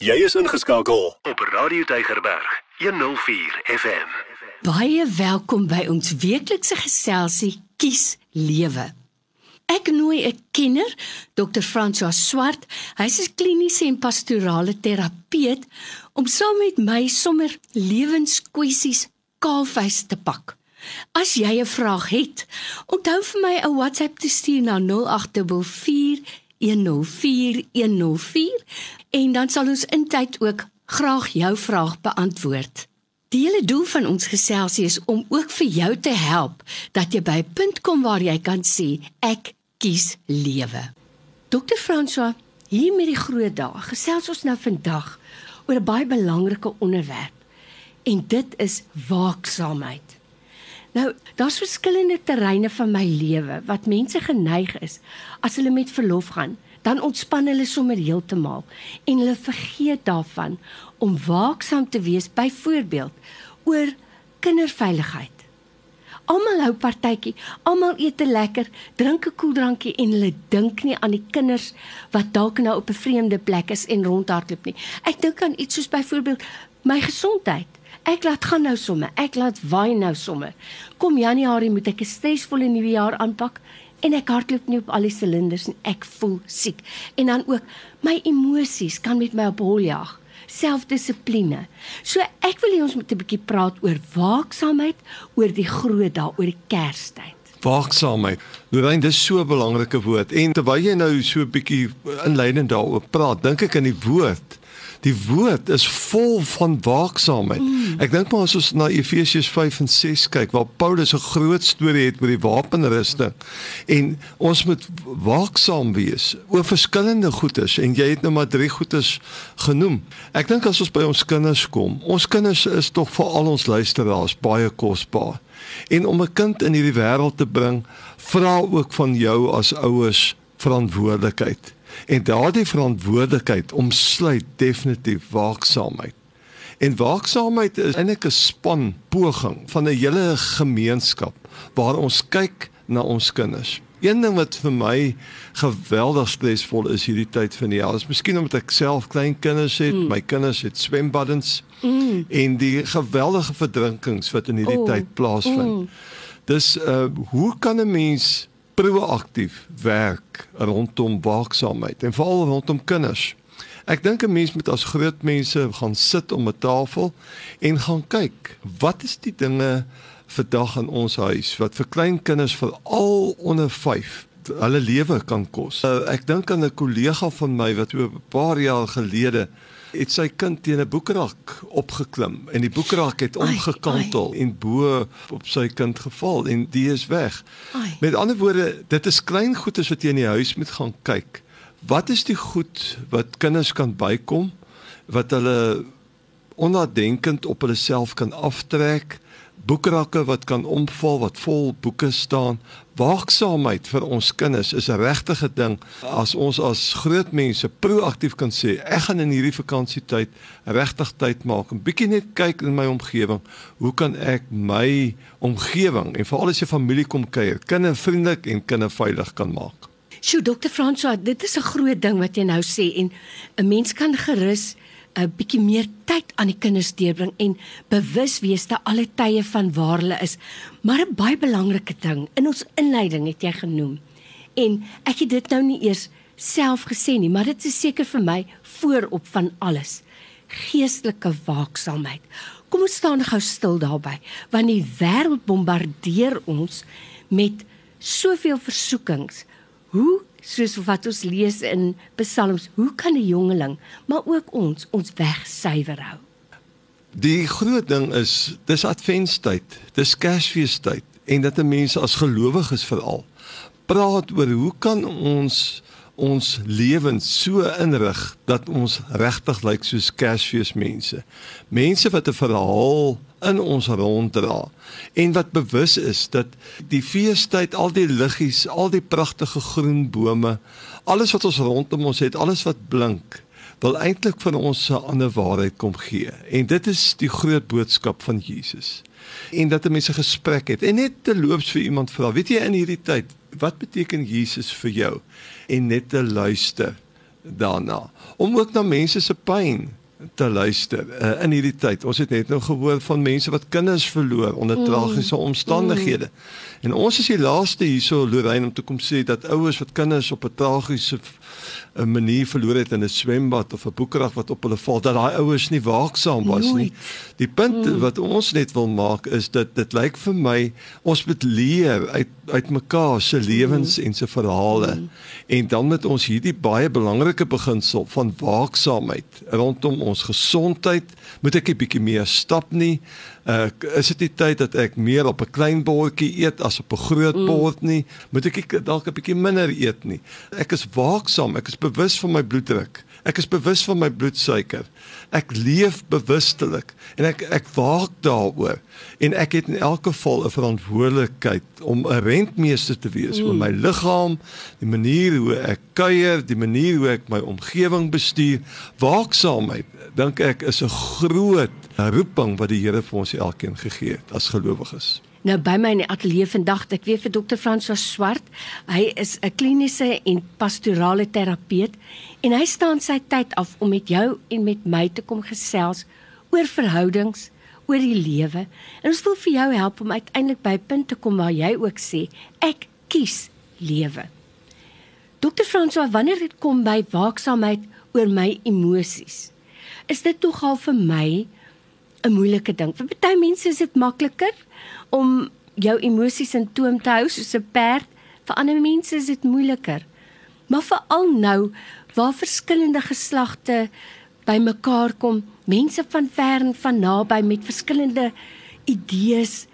Jy is ingeskakel op Radio Tygerberg 104 FM. Baie welkom by ons weeklikse geselsie Kies Lewe. Ek nooi 'n kenner, Dr. François Swart. Hy's 'n kliniese en pastorale terapeut om saam met my sommer lewenskwessies kaalvuis te pak. As jy 'n vraag het, onthou vir my 'n WhatsApp te stuur na 0824 104104 en dan sal ons intyd ook graag jou vraag beantwoord. Die hele doel van ons geselsie is om ook vir jou te help dat jy by 'n punt kom waar jy kan sê ek kies lewe. Dr. François, hier met die groot dag, gesels ons nou vandag oor 'n baie belangrike onderwerp en dit is waaksaamheid. Nou, daar's verskillende terreine van my lewe wat mense geneig is as hulle met verlof gaan, dan ontspan hulle sommer heeltemal en hulle vergeet daarvan om waaksaam te wees byvoorbeeld oor kinderveiligheid. Almal hou partytjie, almal eet lekker, drink 'n koeldrankie en hulle dink nie aan die kinders wat dalk nou op 'n vreemde plek is en rondhardloop nie. Ek dink aan iets soos byvoorbeeld my gesondheid. Ek laat gaan nou somme, ek laat waai nou somme. Kom Januarie moet ek 'n stresvolle nuwe jaar aanpak en ek hardloop nie op al die silinders en ek voel siek. En dan ook my emosies kan met my op hol jag selfdissipline. So ek wil hê ons moet 'n bietjie praat oor waaksaamheid, oor die groot dae, oor die Kerstyd. Waaksaamheid. Lorraine, dis so 'n belangrike woord. En terwyl jy nou so 'n bietjie inleidend daaroor praat, dink ek aan die woord Die woord is vol van waaksaamheid. Mm. Ek dink maar as ons na Efesiërs 5 en 6 kyk waar Paulus 'n groot storie het oor die wapenrusting en ons moet waaksaam wees oor verskillende goedes en jy het nou maar drie goedes genoem. Ek dink as ons by ons kinders kom, ons kinders is tog vir al ons luisteraars baie kosbaar. En om 'n kind in hierdie wêreld te bring, vra ook van jou as ouers verantwoordelikheid. En daardie verantwoordelikheid omsluit definitief waaksaamheid. En waaksaamheid is eintlik 'n span poging van 'n hele gemeenskap waar ons kyk na ons kinders. Een ding wat vir my geweldig stresvol is hierdie tyd van die jaar, is miskien omdat ek self klein kinders het, mm. my kinders het swembaddens mm. en die geweldige verdrinkings wat in hierdie oh. tyd plaasvind. Mm. Dis uh hoe kan 'n mens proaktief werk rondom waaksaamheid en veral rondom kinders. Ek dink 'n mens moet as groot mense gaan sit om 'n tafel en gaan kyk, wat is die dinge vandag in ons huis wat vir klein kinders veral onder 5 hulle lewe kan kos. Uh, ek dink aan 'n kollega van my wat 'n paar jaar gelede het sy kind teen 'n boekrak opgeklim en die boekrak het omgekantel en bo op sy kind geval en die is weg. Ai. Met ander woorde, dit is klein goedes wat jy in die huis moet gaan kyk. Wat is die goed wat kinders kan bykom wat hulle onnadenkend op hulle self kan aftrek? Boekrakke wat kan omval wat vol boeke staan. Waaksaamheid vir ons kinders is 'n regtige ding as ons as groot mense proaktief kan sê ek gaan in hierdie vakansietyd regtig tyd maak en bietjie net kyk in my omgewing. Hoe kan ek my omgewing en veral as jy familie kom kuier, kindervriendelik en kinderveilig kan maak? Sjoe, dokter François, dit is 'n groot ding wat jy nou sê en 'n mens kan gerus 'n bietjie meer tyd aan die kinders deurbring en bewus wees te alle tye van waar hulle is. Maar 'n baie belangrike ding in ons inleiding het jy genoem. En ek het dit nou nie eers self gesê nie, maar dit is seker vir my voorop van alles. Geestelike waaksaamheid. Kom ons staan gou stil daarby, want die wêreld bombardeer ons met soveel versoekings. Hoe soos wat ons lees in Psalms, hoe kan 'n jongeling, maar ook ons, ons weg suiwer hou? Die groot ding is, dis adventstyd, dis Kersfeestyd en dat mense as gelowiges veral praat oor hoe kan ons ons lewens so inrig dat ons regtig lyk soos Kersfeesmense. Mense wat 'n verhaal in ons ronddra en wat bewus is dat die feestyd al die liggies, al die pragtige groen bome, alles wat ons rondom ons het, alles wat blink, wil eintlik van ons 'n ander waarheid kom gee. En dit is die groot boodskap van Jesus. En dat 'n mens 'n gesprek het en net te loops vir iemand vra, weet jy in hierdie tyd, wat beteken Jesus vir jou? En net te luister daarna om ook na mense se pyn te luister uh, in hierdie tyd. Ons het net nou gehoor van mense wat kinders verloor onder mm. tragiese omstandighede. Mm. En ons is die laaste hierso Lorraine om te kom sê dat ouers wat kinders op 'n tragiese 'n manier verloor het in 'n swembad of 'n boekrag wat op hulle val dat daai ouers nie waaksaam was Nooit. nie. Die punt mm. wat ons net wil maak is dat dit lyk vir my ons moet leer uit uit mekaar se lewens mm. en se verhale mm. en dan met ons hierdie baie belangrike beginsel van waaksaamheid rondom ons gesondheid moet ek 'n bietjie meer stap nie uh, is dit nie tyd dat ek meer op 'n klein bordjie eet as op 'n groot mm. bord nie? Moet ek dalk 'n bietjie minder eet nie? Ek is waaksaam, ek is bewus van my bloeddruk. Ek is bewus van my bloedsuiker. Ek leef bewustelik en ek ek waak daaroor en ek het in elke geval 'n verantwoordelikheid om 'n rentmeester te wees mm. oor my liggaam, die manier hoe ek kuier, die manier hoe ek my omgewing bestuur. Waaksaamheid dink ek is 'n groot roeping wat die Here vir ons elkeen gegee het as gelowiges. Nou by my in die ateljee vandag, ek weet vir dokter Fransoos Swart. Hy is 'n kliniese en pastorale terapeut en hy staan sy tyd af om met jou en met my te kom gesels oor verhoudings, oor die lewe. En ons wil vir jou help om uiteindelik by 'n punt te kom waar jy ook sê, ek kies lewe. Dokter Fransoos, wanneer dit kom by waaksaamheid oor my emosies, is dit tog al vir my 'n moeilike ding. Vir baie mense is dit makliker om jou emosies in toom te hou soos 'n perd. Vir ander mense is dit moeiliker. Maar veral nou waar verskillende geslagte bymekaar kom, mense van ver en van naby met verskillende idees,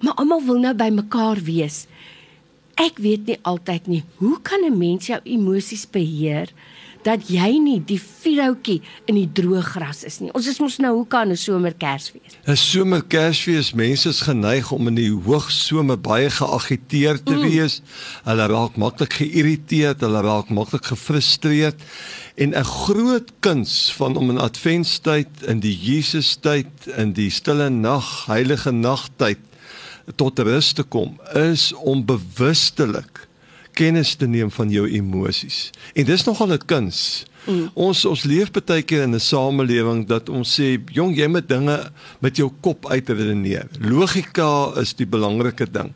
maar almal wil nou bymekaar wees. Ek weet nie altyd nie, hoe kan 'n mens jou emosies beheer? Dat jy nie die vierhoutjie in die droë gras is nie. Ons is mos nou hoe kan 'n somer Kersfees? 'n Somer Kersfees, mense is geneig om in die hoogsomer baie geagiteerd te mm. wees. Hulle raak maklik geïrriteerd, hulle raak maklik gefrustreerd. En 'n groot kuns van om in Adventstyd, in die Jesustyd, in die stille nag, heilige nagtyd tot rus te kom, is om bewustelik kennis te neem van jou emosies. En dis nogal 'n kuns. Mm. Ons ons leef baie keer in 'n samelewing dat ons sê, "Jong, jy moet dinge met jou kop uitredeneer." Logika is die belangrike ding.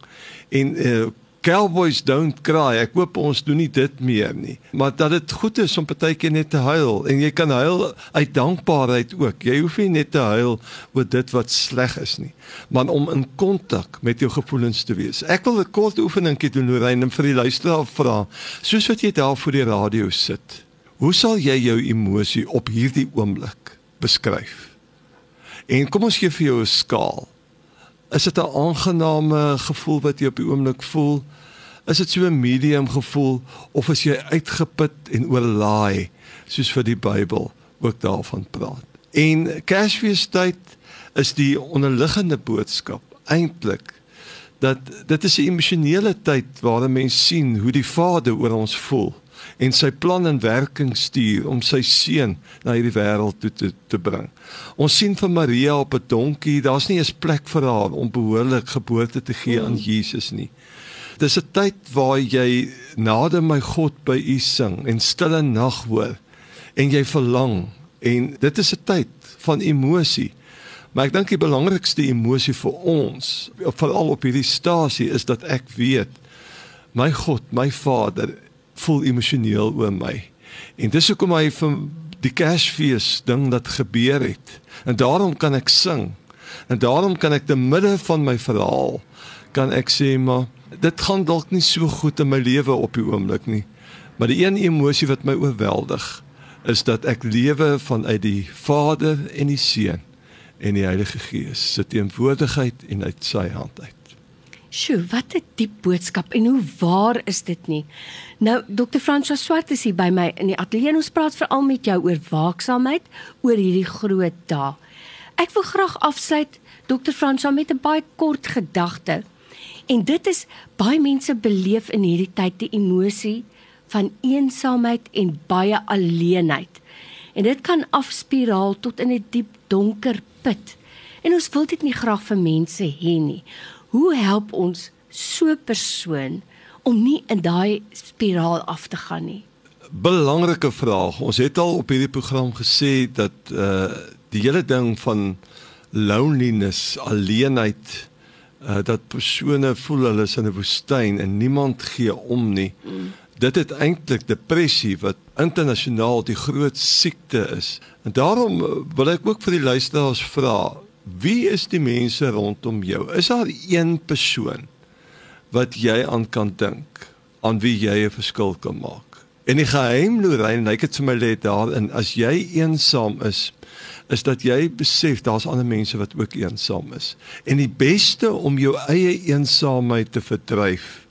En uh, Cowboys don't cry. Ek hoop ons doen nie dit meer nie. Maar dat dit goed is om partykeer net te huil en jy kan huil uit dankbaarheid ook. Jy hoef nie net te huil oor dit wat sleg is nie, maar om in kontak met jou gevoelens te wees. Ek wil 'n kort oefeningkie doen Lorraine vir die luisteraar vra. Soos wat jy daar voor die radio sit. Hoe sal jy jou emosie op hierdie oomblik beskryf? En kom ons gee vir jou 'n skaal. Is dit 'n aangename gevoel wat jy op die oomblik voel? Is dit so 'n medium gevoel of is jy uitgeput en oorlaai soos vir die Bybel ook daarvan praat? En Kersfeestyd is die onderliggende boodskap eintlik dat dit is 'n emosionele tyd waar 'n mens sien hoe die Vader oor ons voel en sy plan en werking stuur om sy seun na hierdie wêreld toe te te bring. Ons sien vir Maria op 'n donkie, daar's nie eens plek vir haar om behoorlik geboorte te gee aan hmm. Jesus nie. Dis 'n tyd waar jy nader my God by U sing en stille nag hoor en jy verlang en dit is 'n tyd van emosie. Maar ek dink die belangrikste emosie vir ons, veral op hierdie stasie is dat ek weet my God, my Vader voel emosioneel oor my. En dis hoekom hy vir die Kersfees ding dat gebeur het. En daarom kan ek sing. En daarom kan ek te midde van my verhaal kan ek sê maar dit gaan dalk nie so goed in my lewe op die oomblik nie. Maar die een emosie wat my oorweldig is dat ek lewe vanuit die Vader en die Seun en die Heilige Gees se teenwoordigheid en uit sy hand uit. Sjoe, wat 'n diep boodskap en hoe waar is dit nie? Nou, Dr. Franswa Swart is hier by my in die ateljee en ons praat veral met jou oor waaksaamheid oor hierdie groot dag. Ek wil graag afsluit Dr. Franswa met 'n baie kort gedagte. En dit is baie mense beleef in hierdie tyd die emosie van eensaamheid en baie alleenheid. En dit kan afspiraal tot in 'n die diep donker put. En ons wil dit nie graag vir mense hê nie. Hoe help ons so 'n persoon om nie in daai spiraal af te gaan nie? belangrike vraag. Ons het al op hierdie program gesê dat uh die hele ding van loneliness, alleenheid, uh dat persone voel hulle is in 'n woestyn en niemand gee om nie. Mm. Dit het eintlik depressie wat internasionaal die groot siekte is. En daarom uh, wil ek ook vir die luisteraars vra, wie is die mense rondom jou? Is daar een persoon wat jy aan kan dink aan wie jy 'n verskil kan maak? En die geheim Lorraine, ek het vir my lê daarin as jy eensaam is, is dat jy besef daar's ander mense wat ook eensaam is. En die beste om jou eie eensaamheid te verdryf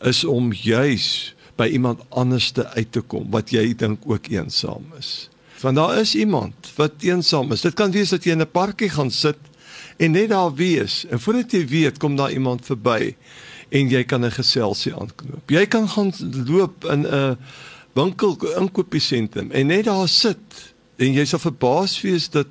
is om juis by iemand anders te uit te kom wat jy dink ook eensaam is. Want daar is iemand wat eensaam is. Dit kan wees dat jy in 'n parkie gaan sit en net daar wees en voordat jy weet kom daar iemand verby en jy kan 'n geselsie aanknoop. Jy kan gaan loop in 'n winkel inkopiesentrum en net daar sit en jy sal verbaas wees dat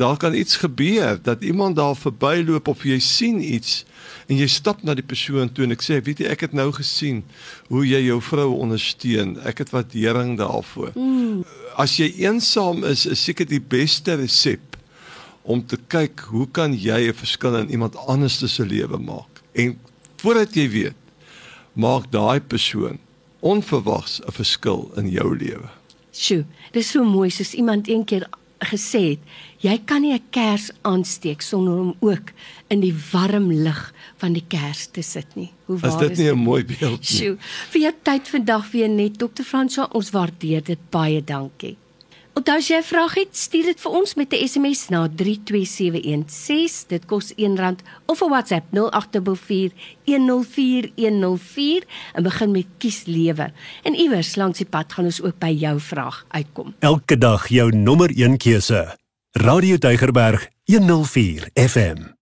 daar kan iets gebeur dat iemand daar verbyloop of jy sien iets en jy stap na die persoon toe en ek sê weet jy ek het nou gesien hoe jy jou vrou ondersteun ek het waardering daarvoor mm. As jy eensaam is is seker die beste resep om te kyk hoe kan jy 'n verskil in iemand anders se lewe maak. En voordat jy weet maak daai persoon onverwags 'n verskil in jou lewe. Sjoe, dis so mooi soos iemand eendag gesê het, jy kan nie 'n kers aansteek sonder om ook in die warm lig van die kers te sit nie. Hoe waar is dit? Is dit nie 'n mooi beeld nie? Sjoe, vir jou tyd vandag weer net Dr. Franswa, ons waardeer dit baie dankie. Onthou as jy 'n vraag het, stuur dit vir ons met 'n SMS na 32716. Dit kos R1 of 'n WhatsApp 0824104104 en begin met kies lewe. En iewers langs die pad gaan ons ook by jou vraag uitkom. Elke dag jou nommer 1 keuse. Radio Deugerberg 104 FM.